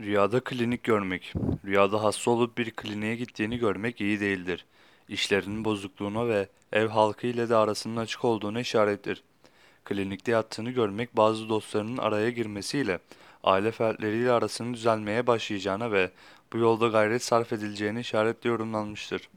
Rüyada klinik görmek. Rüyada hasta olup bir kliniğe gittiğini görmek iyi değildir. İşlerinin bozukluğuna ve ev halkı ile de arasının açık olduğuna işarettir. Klinikte yattığını görmek bazı dostlarının araya girmesiyle aile fertleriyle arasının düzelmeye başlayacağına ve bu yolda gayret sarf edileceğine işaretle yorumlanmıştır.